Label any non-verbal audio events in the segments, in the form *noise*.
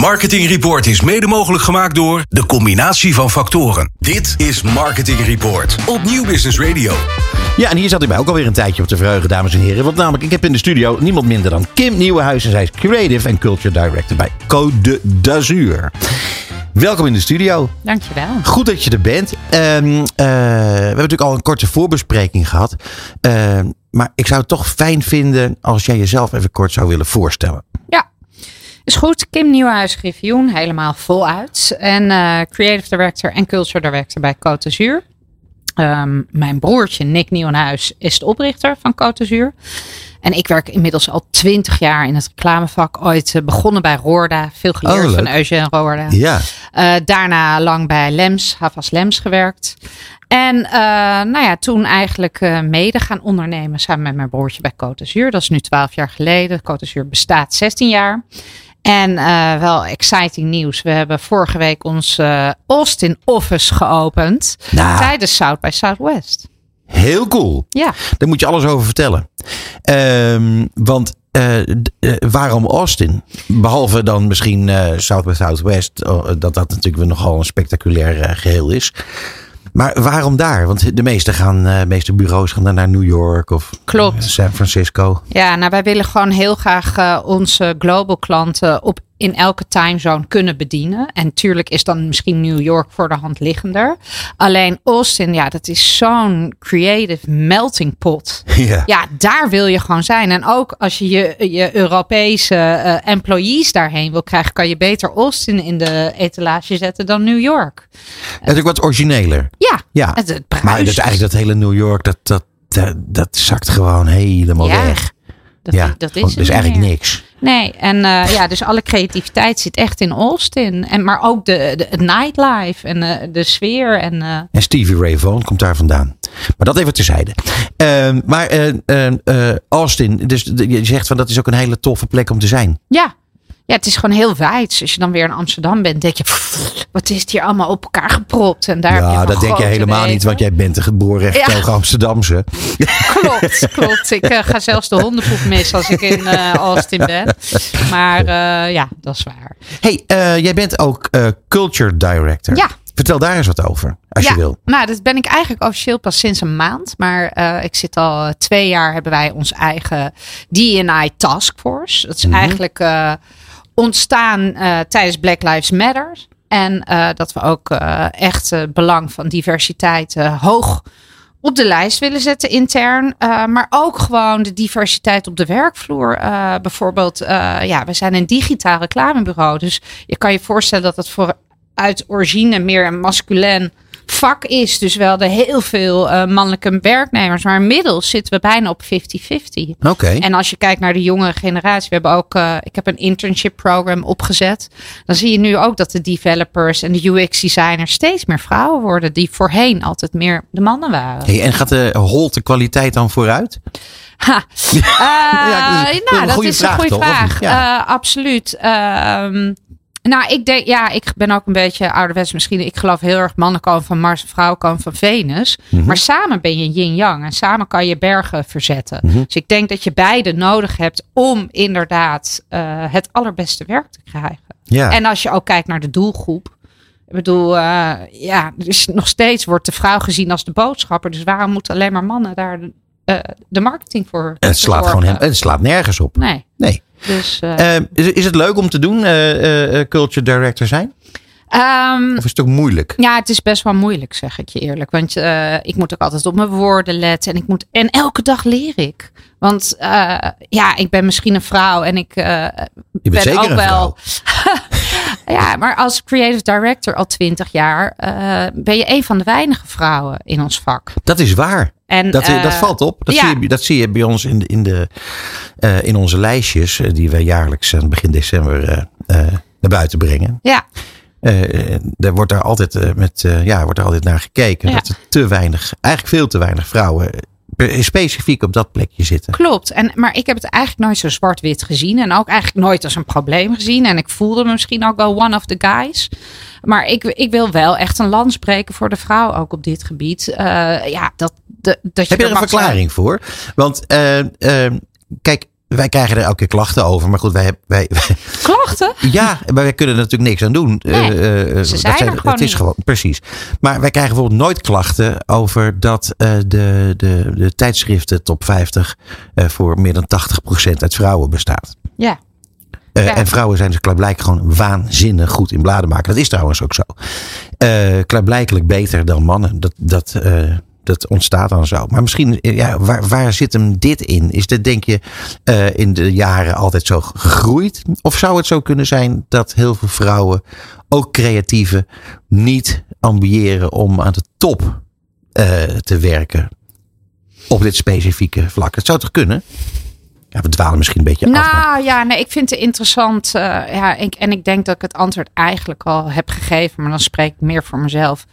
Marketing Report is mede mogelijk gemaakt door de combinatie van factoren. Dit is Marketing Report op Nieuw Business Radio. Ja, en hier zat hij mij ook alweer een tijdje op te verheugen, dames en heren. Want namelijk, ik heb in de studio niemand minder dan Kim Nieuwenhuis. En zij is Creative en Culture Director bij Code d'Azur. Welkom in de studio. Dankjewel. Goed dat je er bent. Ehm, eh, we hebben natuurlijk al een korte voorbespreking gehad. Ehm, maar ik zou het toch fijn vinden als jij jezelf even kort zou willen voorstellen. Is goed. Kim Nieuwhuis Griffioen, helemaal voluit. En eh, Creative Director en Culture Director bij Côte d'Azur. Ehm, mijn broertje Nick Nieuwenhuis is de oprichter van Côte d'Azur. En ik werk inmiddels al twintig jaar in het reclamevak. Ooit eh, begonnen bij Roorda. Veel geleerd Oh, van. Eugène Roorda. Ja, Eh, daarna lang bij Lems, Havas Lems gewerkt. En nou ja, toen eigenlijk eh, mede gaan ondernemen samen met mijn broertje bij Côte d'Azur. Dat is nu 12 jaar geleden. Côte d'Azur bestaat 16 jaar. En eh, wel exciting nieuws. We hebben vorige week ons eh, Austin office geopend. Nou. Tijdens South by Southwest. heel cool. Ja. Daar moet je alles over vertellen. Ehm, want eh, waarom Austin? Behalve dan misschien South by Southwest. oh, dat dat natuurlijk nogal een spectaculair eh, geheel is. Maar waarom daar? Want de meeste, gaan, eh, de meeste bureaus gaan dan naar New York of Klopt. eh, San Francisco. Ja, nou wij willen gewoon heel graag eh, onze global klanten op in elke timezone kunnen bedienen. En tuurlijk is dan misschien New York voor de hand liggender. Alleen Austin, ja, dat is zo'n creative melting pot. *laughs* Ja. Ja, daar wil je gewoon zijn. En ook als je je, je Europese eh, employees daarheen wil krijgen, kan je beter Austin in de etalage zetten dan New York. Natuurlijk wat origineler. Ja, Ja. het, het Maar dat is eigenlijk dat hele New York, dat, dat, dat, dat zakt gewoon helemaal Ja, weg. Dat, ja, dat is is niet eigenlijk meer. niks. Nee, en eh, ja, dus alle creativiteit zit echt in Austin. En, maar ook de, de het nightlife en eh, de sfeer. En, eh, En Stevie Ray Vaughan komt daar vandaan. Maar dat even terzijde. Ehm, maar Austin, dus je zegt van dat is ook een hele toffe plek om te zijn. ja. Ja, het is gewoon heel wijd. Als je dan weer in Amsterdam bent, denk je, "Pff, wat is het hier allemaal op elkaar gepropt? En daar heb je ja, dat denk je helemaal niet, want jij bent een geboren Ja. Amsterdamse. Klopt, klopt. Ik eh, ga zelfs de hondenpoep missen als ik in eh, Austin ben. Maar eh, ja, dat is waar. hey, jij bent ook culture director. Ja. Vertel daar eens wat over, als ja, je wil. Nou, dat ben ik eigenlijk officieel pas sinds een maand. Maar ik zit al twee jaar hebben wij ons eigen D&I Taskforce. Dat is Mhm. eigenlijk ontstaan eh, tijdens Black Lives Matter. En eh, dat we ook eh, echt het belang van diversiteit hoog op de lijst willen zetten intern. Maar ook gewoon de diversiteit op de werkvloer. Bijvoorbeeld, ja, we zijn een digitaal reclamebureau. Dus je kan je voorstellen dat het voor uit origine meer een masculin vak is. Dus wel de heel veel eh, mannelijke werknemers. Maar inmiddels zitten we bijna op 50-50. Oké. En als je kijkt naar de jongere generatie, we hebben ook, eh, ik heb een internship program opgezet. Dan zie je nu ook dat de developers en de UX designers steeds meer vrouwen worden, die voorheen altijd meer de mannen waren. Hey, en gaat de holte kwaliteit dan vooruit? Ha. Eh, *laughs* Ja, dat is een nou, dat goede is vraag, een goede vraag. Ja. Eh, absoluut. Ehm, nou, ik denk, ja, ik ben ook een beetje ouderwets misschien. Ik geloof heel erg mannen komen van Mars en vrouwen komen van Venus. Mhm. Maar samen ben je yin-yang en samen kan je bergen verzetten. Mhm. Dus ik denk dat je beide nodig hebt om inderdaad eh, het allerbeste werk te krijgen. Ja. En als je ook kijkt naar de doelgroep. Ik bedoel, eh, ja, dus nog steeds wordt de vrouw gezien als de boodschapper. Dus waarom moeten alleen maar mannen daar de, eh, de marketing voor het slaat gewoon hem, het slaat nergens op. Nee. Nee. Dus, eh, Eh, is, is het leuk om te doen, culture director zijn? ehm, Of is het ook moeilijk? ja, het is best wel moeilijk, zeg ik je eerlijk. Want ik moet ook altijd op mijn woorden letten. En, ik moet, en elke dag leer ik. Want ja, ik ben misschien een vrouw en ik ben zeker ook wel. *laughs* vrouw. ja, maar als creative director al twintig jaar eh, ben je een van de weinige vrouwen in ons vak. Dat is waar. En, Dat, eh, dat valt op. Dat, ja. zie je, dat zie je bij ons in, de, in, de, eh, in onze lijstjes, eh, die we jaarlijks begin december eh, eh, naar buiten brengen. Ja, Eh, daar wordt daar altijd eh, met, eh, ja, wordt er altijd naar gekeken. Ja. Dat er te weinig, eigenlijk veel te weinig vrouwen eh, specifiek op dat plekje zitten. klopt. En, maar ik heb het eigenlijk nooit zo zwart-wit gezien. En ook eigenlijk nooit als een probleem gezien. En ik voelde me misschien ook wel one of the guys. Maar ik, ik wil wel echt een lans breken voor de vrouw ook op dit gebied. Eh, ja, dat, de, dat je Heb je er een zijn. verklaring voor? Want eh, eh, kijk, wij krijgen er elke keer klachten over. Maar goed, wij, wij, Klachten? ja, maar wij kunnen er natuurlijk niks aan doen. Nee, eh, ze dat zijn er gewoon Het is niet. gewoon, precies. Maar wij krijgen bijvoorbeeld nooit klachten over dat eh, de, de, de tijdschriften top 50 eh, voor meer dan 80% uit vrouwen bestaat. Ja. Ja. En vrouwen zijn dus klaarblijkelijk gewoon waanzinnig goed in bladen maken. Dat is trouwens ook zo. Eh klaarblijkelijk beter dan mannen. Dat, dat, dat ontstaat dan zo. Maar misschien, eh, ja, waar, waar zit hem dit in? Is dit, denk je, eh, in de jaren altijd zo gegroeid? Of zou het zo kunnen zijn dat heel veel vrouwen, ook creatieven, niet ambiëren om aan de top eh, te werken? Op dit specifieke vlak. Het zou toch kunnen? Ja, we dwalen misschien een beetje af. maar- Nou ja, nee, ik vind het interessant. ja, ik, en ik denk dat ik het antwoord eigenlijk al heb gegeven, maar dan spreek ik meer voor mezelf.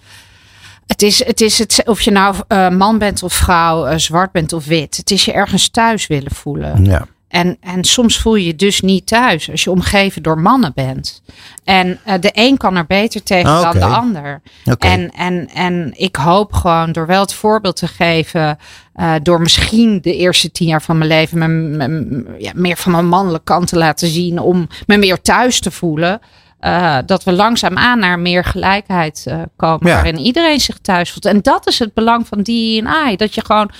Het is, het is het, of je nou eh, man bent of vrouw, eh, zwart bent of wit. Het is je ergens thuis willen voelen. Ja. En, en soms voel je je dus niet thuis als je omgeven door mannen bent. En eh, de een kan er beter tegen Ah, dan de ander. En, en, en ik hoop gewoon door wel het voorbeeld te geven. door misschien de eerste tien jaar van mijn leven me, me- ja, meer van mijn mannelijke kant te laten zien. Om me meer thuis te voelen. Eh, dat we langzaamaan naar meer gelijkheid eh, komen. Ja. Waarin iedereen zich thuis voelt. En dat is het belang van D&I. Dat je gewoon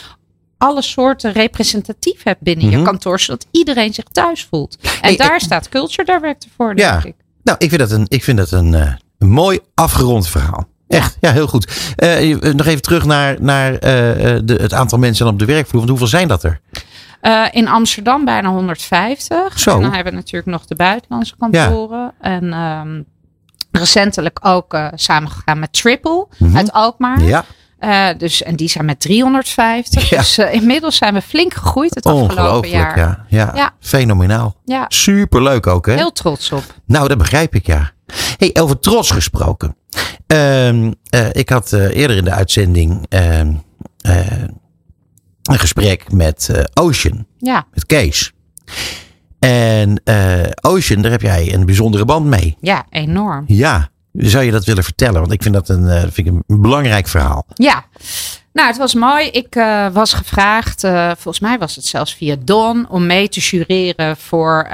alle soorten representatief hebt binnen Mhm. je kantoor. Zodat iedereen zich thuis voelt. En Hey, daar staat Culture Director voor, Ja. denk ik. Nou, ik vind dat een, ik vind dat een, eh, een mooi afgerond verhaal. Echt, ja, heel goed. Nog even terug naar, naar de, het aantal mensen op de werkvloer. Want hoeveel zijn dat er? Eh, in Amsterdam bijna 150. Zo. En dan hebben we natuurlijk nog de buitenlandse kantoren. En ehm, recentelijk ook eh, samengegaan met Triple Mhm. uit Alkmaar. Ja, Eh, dus, en die zijn met 350. Ja. Dus inmiddels zijn we flink gegroeid het afgelopen jaar. Ja. Ja. Ja. fenomenaal. Ja, Superleuk ook, hè? heel trots op. Nou, dat begrijp ik, ja. Hey, over trots gesproken. Ehm, eh, ik had eerder in de uitzending ehm, eh, een gesprek met eh, Ocean, Ja, met Kees. En eh, Ocean, daar heb jij een bijzondere band mee. ja, enorm. Ja, zou je dat willen vertellen? Want ik vind dat een, eh, vind ik een belangrijk verhaal. Ja, nou, het was mooi. Ik was gevraagd, volgens mij was het zelfs via Don, om mee te jureren voor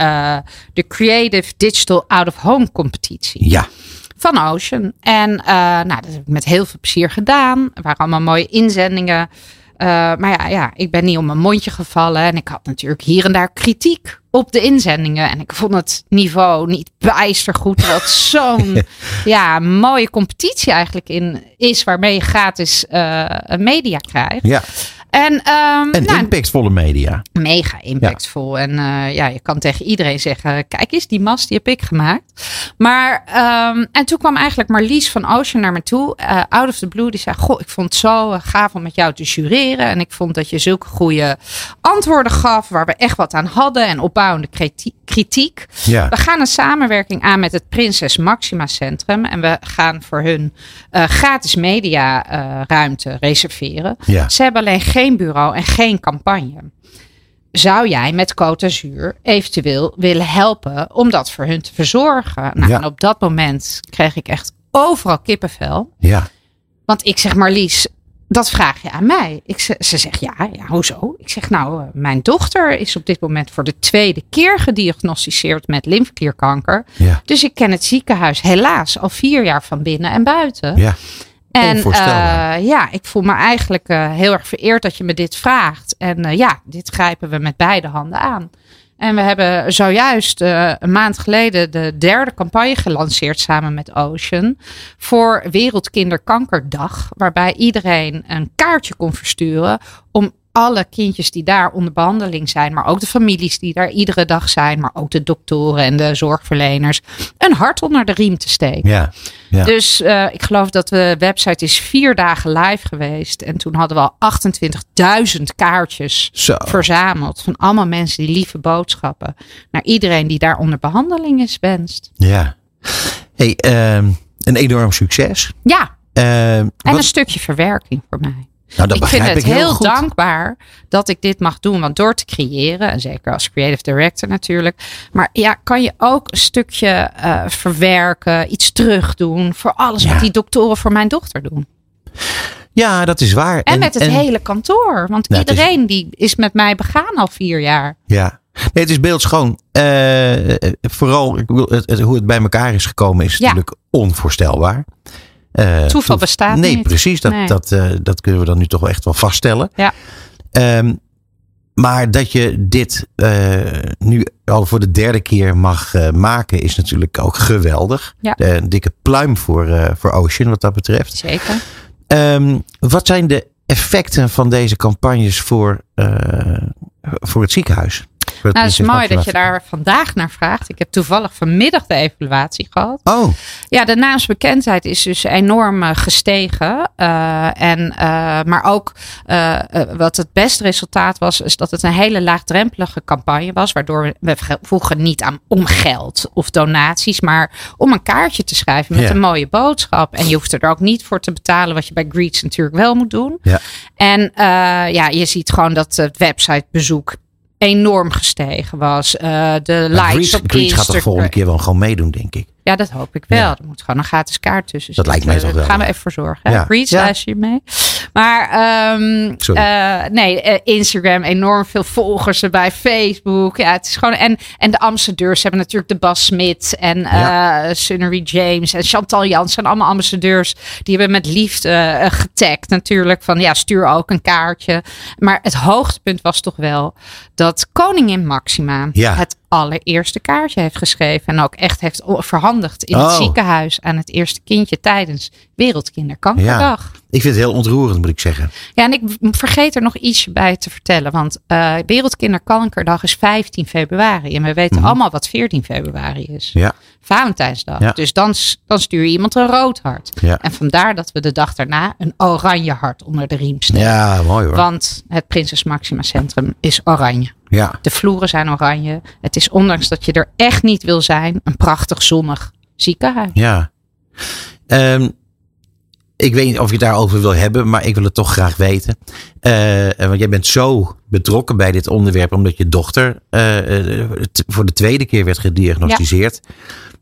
de Creative Digital Out of Home competitie Ja, van Ocean. En nou, dat heb ik met heel veel plezier gedaan. Er waren allemaal mooie inzendingen. Eh, maar ja, ja, ik ben niet om mijn mondje gevallen. En ik had natuurlijk hier en daar kritiek op de inzendingen. En ik vond het niveau niet bijster goed. Het *laughs* zo'n ja, mooie competitie eigenlijk in is. Waarmee je gratis eh, media krijgt. ja. En, ehm, En nou, impactvolle media. mega impactvol. En eh, ja, je kan tegen iedereen zeggen: kijk eens, die mast die heb ik gemaakt. Maar, ehm, en toen kwam eigenlijk Marlies van Ocean naar me toe, eh, out of the blue. Die zei: Goh, ik vond het zo eh, gaaf om met jou te jureren. En ik vond dat je zulke goede antwoorden gaf, waar we echt wat aan hadden. En opbouwende kriti- kritiek. Ja, We gaan een samenwerking aan met het Prinses Maxima Centrum. En we gaan voor hun gratis media ruimte reserveren. ja. Ze hebben alleen geen bureau en geen campagne. Zou jij met Côte d'Azur eventueel willen helpen om dat voor hun te verzorgen? Nou, Ja. en op dat moment kreeg ik echt overal kippenvel. ja. Want ik zeg, Marlies, dat vraag je aan mij. Ik, ze, ze zegt, ja, ja, hoezo? Ik zeg, nou, eh, mijn dochter is op dit moment voor de tweede keer gediagnosticeerd met lymfeklierkanker. ja. Dus ik ken het ziekenhuis helaas al vier jaar van binnen en buiten. ja. En eh, ja, ik voel me eigenlijk eh, heel erg vereerd dat je me dit vraagt. En eh, ja, dit grijpen we met beide handen aan. En we hebben zojuist een maand geleden de derde campagne gelanceerd samen met Ocean. Voor Wereldkinderkankerdag. Waarbij iedereen een kaartje kon versturen om alle kindjes die daar onder behandeling zijn, maar ook de families die daar iedere dag zijn, maar ook de doktoren en de zorgverleners, een hart onder de riem te steken. ja. Ja. Dus eh, ik geloof dat de website is vier dagen live geweest. En toen hadden we al 28.000 kaartjes Zo. verzameld. Van allemaal mensen die lieve boodschappen. Naar iedereen die daar onder behandeling is wenst. Ja. Hey, ehm, een enorm succes. Ja, Ehm, en wat- een stukje verwerking voor mij. Nou, dat ik vind begrijp het ik heel, heel dankbaar dat ik dit mag doen. Want door te creëren, en zeker als creative director natuurlijk. Maar ja, kan je ook een stukje eh, verwerken, iets terugdoen. Voor alles Ja. wat die doktoren voor mijn dochter doen. Ja, dat is waar. En, met het hele kantoor. Want Nou, het is- iedereen die is met mij begaan al vier jaar. Ja, Nee, het is beeldschoon. Uh, vooral het, het, hoe het bij elkaar is gekomen is Ja. natuurlijk onvoorstelbaar. Uh, Toeval bestaat nee, niet. precies. Dat, Nee. dat, uh, dat kunnen we dan nu toch wel echt wel vaststellen. Ja. Um, maar dat je dit uh, nu al voor de derde keer mag maken, is natuurlijk ook geweldig. Ja. Een dikke pluim voor, voor Ocean wat dat betreft. Zeker. Um, wat zijn de effecten van deze campagnes voor, voor het ziekenhuis? Nou, het is mooi dat je daar vandaag naar vraagt. Ik heb toevallig vanmiddag de evaluatie gehad. Oh. Ja, de naamsbekendheid is dus enorm uh, gestegen. Uh, en, uh, maar ook wat het beste resultaat was, is dat het een hele laagdrempelige campagne was. Waardoor we vroegen niet aan om geld of donaties, maar om een kaartje te schrijven met Ja. een mooie boodschap. En je hoeft er ook niet voor te betalen, wat je bij Greets natuurlijk wel moet doen. Ja. En ja, je ziet gewoon dat het websitebezoek enorm gestegen was. Uh, de likes Greets, op gaat Instagram. volgende keer wel gewoon meedoen, denk ik. Ja, dat hoop ik wel. Ja. Er moet gewoon een gratis kaart tussen Dat lijkt mij toch wel, Daar gaan we even voor zorgen. Ja. luister je mee? Maar um, Sorry. uh, nee, uh, Instagram, enorm veel volgers erbij. Facebook. Ja, het is gewoon. En, en de ambassadeurs hebben natuurlijk de Bas Smit en Ja. uh, Sunnery James en Chantal Jans zijn allemaal ambassadeurs. Die hebben met liefde uh, getagd natuurlijk. Van ja, stuur ook een kaartje. Maar het hoogtepunt was toch wel dat koningin Maxima Ja. het allereerste kaartje heeft geschreven. En ook echt heeft verhandigd in het Oh. ziekenhuis aan het eerste kindje tijdens Wereldkinderkankerdag. Ik vind het heel ontroerend, moet ik zeggen. Ja, en ik vergeet er nog ietsje bij te vertellen. Want uh, Wereldkinderkankerdag is 15 februari. En we weten Mhm. allemaal wat 14 februari is. Ja. Valentijnsdag. Ja. Dus dan, dan stuur je iemand een rood hart. Ja. En vandaar dat we de dag daarna een oranje hart onder de riem steken. Ja, mooi hoor. Want het Prinses Maxima Centrum is oranje. Ja. De vloeren zijn oranje. Het is ondanks dat je er echt niet wil zijn, een prachtig zonnig ziekenhuis. Ja. Um, ik weet niet of je het daarover wil hebben, maar ik wil het toch graag weten. Uh, want jij bent zo betrokken bij dit onderwerp, omdat je dochter uh, voor de tweede keer werd gediagnosticeerd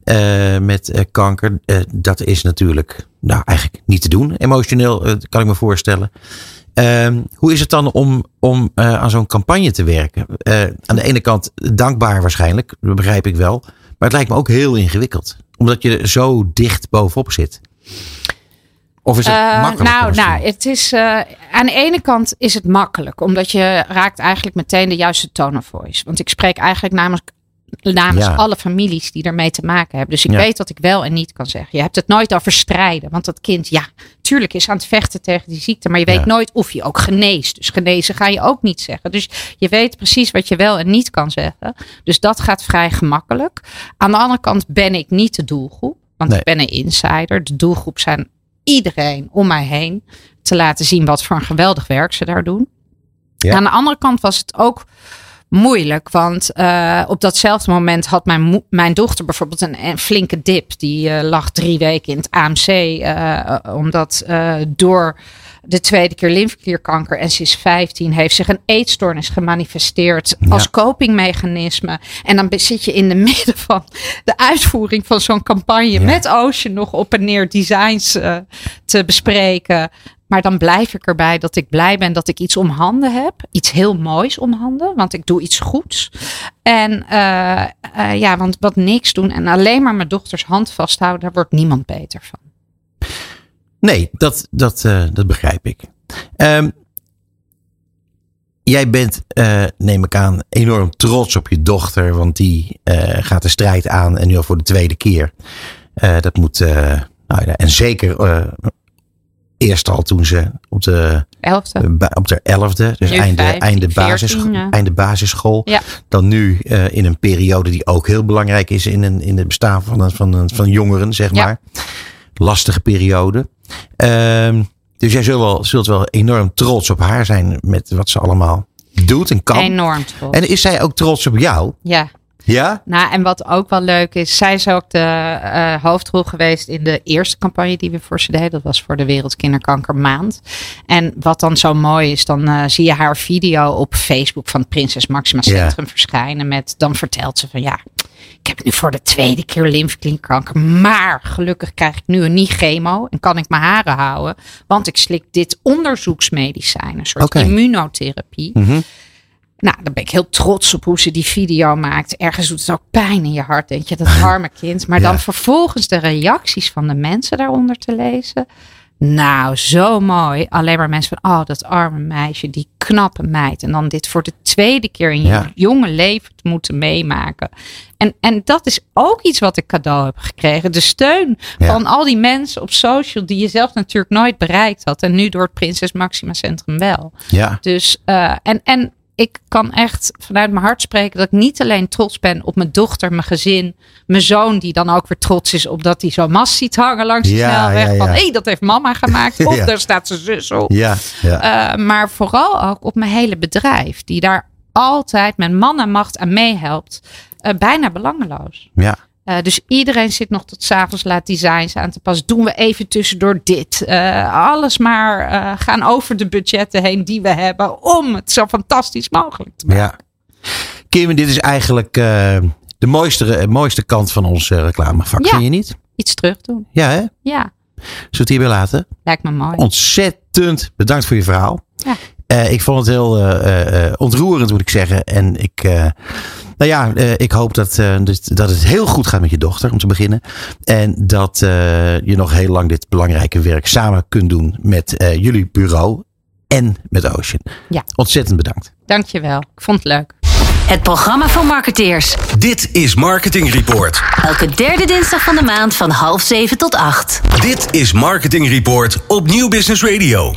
ja. met kanker. dat is natuurlijk nou, eigenlijk niet te doen, emotioneel, kan ik me voorstellen. Um, hoe is het dan om, om uh, aan zo'n campagne te werken? Uh, aan de ene kant dankbaar waarschijnlijk, dat begrijp ik wel. Maar het lijkt me ook heel ingewikkeld. Omdat je zo dicht bovenop zit. Of is het uh, makkelijk? Nou, nou, het is, uh, aan de ene kant is het makkelijk. Omdat je raakt eigenlijk meteen de juiste tone of voice. Want ik spreek eigenlijk namens, namens Ja. alle families die ermee te maken hebben. Dus ik Ja. weet wat ik wel en niet kan zeggen. Je hebt het nooit over strijden. Want dat kind, ja, tuurlijk is aan het vechten tegen die ziekte. Maar je weet Ja. nooit of je ook geneest. Dus genezen ga je ook niet zeggen. Dus je weet precies wat je wel en niet kan zeggen. Dus dat gaat vrij gemakkelijk. Aan de andere kant ben ik niet de doelgroep. Want Nee. ik ben een insider. De doelgroep zijn iedereen om mij heen. Te laten zien wat voor een geweldig werk ze daar doen. Ja. Aan de andere kant was het ook moeilijk. Want uh, op datzelfde moment had mijn, mijn dochter bijvoorbeeld een, een flinke dip. Die uh, lag drie weken in het AMC. Uh, omdat door de tweede keer lymfeklierkanker en is 15 heeft zich een eetstoornis gemanifesteerd Ja. als copingmechanisme. En dan zit je in de *laughs* midden van de uitvoering van zo'n campagne Ja. met Ocean nog op en neer designs uh, te bespreken. Maar dan blijf ik erbij dat ik blij ben dat ik iets om handen heb. Iets heel moois om handen, want ik doe iets goeds. En uh, uh, ja, want wat niks doen en alleen maar mijn dochters hand vasthouden, daar wordt niemand beter van. Nee, dat, dat, uh, dat begrijp ik. Um, jij bent, uh, neem ik aan, enorm trots op je dochter, want die uh, gaat de strijd aan en nu al voor de tweede keer. Dat moet, nou ja, en zeker eerst al toen ze op de elfde, op de elfde, dus Nu einde, 15, einde, 14, basis, ja. einde basisschool. Ja. Dan nu in een periode die ook heel belangrijk is in, een, in het bestaan van, een, van, een, van jongeren, zeg maar. Lastige periode. Um, dus jij zult wel, zult wel enorm trots op haar zijn met wat ze allemaal doet en kan. enorm trots. En is zij ook trots op jou? ja. Ja? Nou, en wat ook wel leuk is, zij is ook de uh, hoofdrol geweest in de eerste campagne die we voor ze deden. Dat was voor de Wereldkinderkankermaand. En wat dan zo mooi is, dan uh, zie je haar video op Facebook van het Prinses Maxima Centrum Ja. verschijnen. Met, dan vertelt ze van ja, ik heb nu voor de tweede keer lymfeklierkanker. Maar gelukkig krijg ik nu een niet chemo en kan ik mijn haren houden. Want ik slik dit onderzoeksmedicijn, een soort immunotherapie. Mhm. Nou, dan ben ik heel trots op hoe ze die video maakt. Ergens doet het ook pijn in je hart, denk je, dat *laughs* arme kind. Maar dan vervolgens de reacties van de mensen daaronder te lezen. Nou, zo mooi. Alleen maar mensen van, oh, dat arme meisje, die knappe meid. En dan dit voor de tweede keer in je Ja. jonge leven te moeten meemaken. En, en dat is ook iets wat ik cadeau heb gekregen. De steun Ja. van al die mensen op social die je zelf natuurlijk nooit bereikt had. En nu door het Prinses Maxima Centrum wel. Ja. Dus, eh, en, en ik kan echt vanuit mijn hart spreken dat ik niet alleen trots ben op mijn dochter, mijn gezin, mijn zoon, die dan ook weer trots is op dat hij zo'n mas ziet hangen langs de Ja, snelweg. ja, Van hé, hey, dat heeft mama gemaakt. *laughs* Of Ja. daar staat zijn zus op. Ja. ja. Eh, maar vooral ook op mijn hele bedrijf, die daar altijd met man en macht aan meehelpt. Eh, bijna belangeloos. ja. Eh, dus iedereen zit nog tot s'avonds laat designs aan te passen. Doen we even tussendoor dit. Eh, alles maar eh, gaan over de budgetten heen die we hebben. Om het zo fantastisch mogelijk te maken. Ja. Kim, dit is eigenlijk de mooiste, mooiste kant van ons reclamevak. Ja. Vind je niet? Iets terug doen. Ja, hè? Ja, Zullen we het hierbij laten? lijkt me mooi. Ontzettend bedankt voor je verhaal. Ja. Eh, ik vond het heel eh, eh, ontroerend, moet ik zeggen. En ik, eh, nou ja, eh, ik hoop dat, eh, dus- dat het heel goed gaat met je dochter, om te beginnen. En dat eh, je nog heel lang dit belangrijke werk samen kunt doen met eh, jullie bureau en met Ocean. Ja. Ontzettend bedankt. Dankjewel. Ik vond het leuk. Het programma voor marketeers. Dit is Marketing Report. Elke derde dinsdag van de maand van half zeven tot acht. Dit is Marketing Report op Nieuw Business Radio.